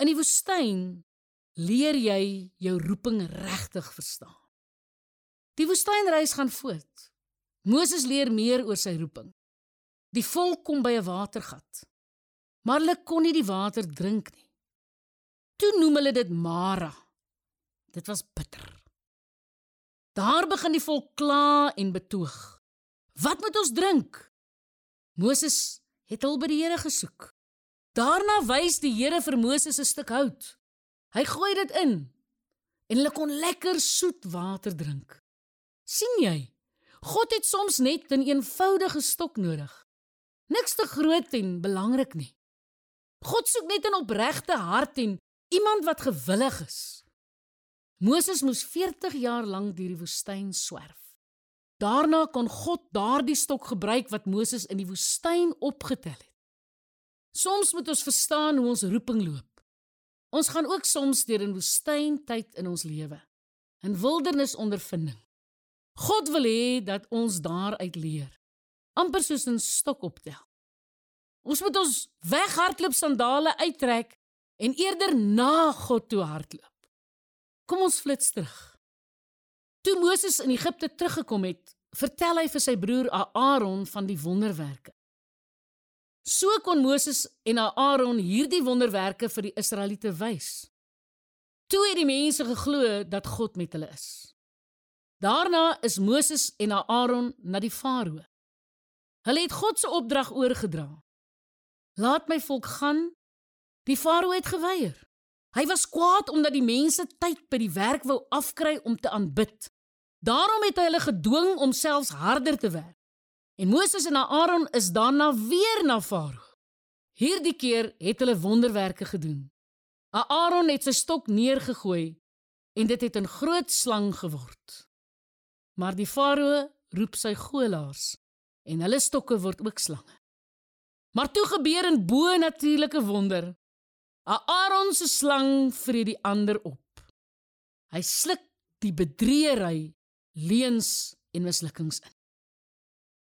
In die woestyn leer jy jou roeping regtig verstaan. Die woestynreis gaan voort. Moses leer meer oor sy roeping. Die volk kom by 'n watergat. Maar hulle kon nie die water drink nie. Toe noem hulle dit Mara. Dit was bitter. Daar begin die volk kla en betoog. Wat moet ons drink? Moses het hul by die Here gesoek. Daarna wys die Here vir Moses 'n stuk hout. Hy gooi dit in en hulle kon lekker soet water drink. sien jy? God het soms net 'n een eenvoudige stok nodig. Niks te groot en belangrik nie. God soek net 'n opregte hart en iemand wat gewillig is. Moses moes 40 jaar lank deur die woestyn swerf. Daarna kon God daardie stok gebruik wat Moses in die woestyn opgetel het. Soms moet ons verstaan hoe ons roeping loop. Ons gaan ook soms deur 'n woestyntyd in ons lewe, 'n wildernisondervinding. God wil hê dat ons daaruit leer, amper soos 'n stok optel. Ons moet ons weghardloop sandale uittrek en eerder na God toe hardloop. Kom ons flits terug. Toe Moses in Egipte teruggekom het, vertel hy vir sy broer Aaron van die wonderwerke. So kon Moses en Aaron hierdie wonderwerke vir die Israeliete wys. Toe het die mense geglo dat God met hulle is. Daarna is Moses en Aaron na die Farao. Hulle het God se opdrag oorgedra. Laat my volk gaan. Die Farao het geweier. Hy was kwaad omdat die mense tyd by die werk wou afkry om te aanbid. Daarom het hy hulle gedwing om selfs harder te werk. En Moses en Aaron is daarna weer na Farao. Hierdie keer het hulle wonderwerke gedoen. Aaron het sy stok neergegooi en dit het 'n groot slang geword. Maar die Farao roep sy goelaars en hulle stokke word ook slange. Maar toe gebeur 'n bo-natuurlike wonder. Aaron se slang vreet die ander op. Hy sluk die bedriegery, leuns en mislukkings in.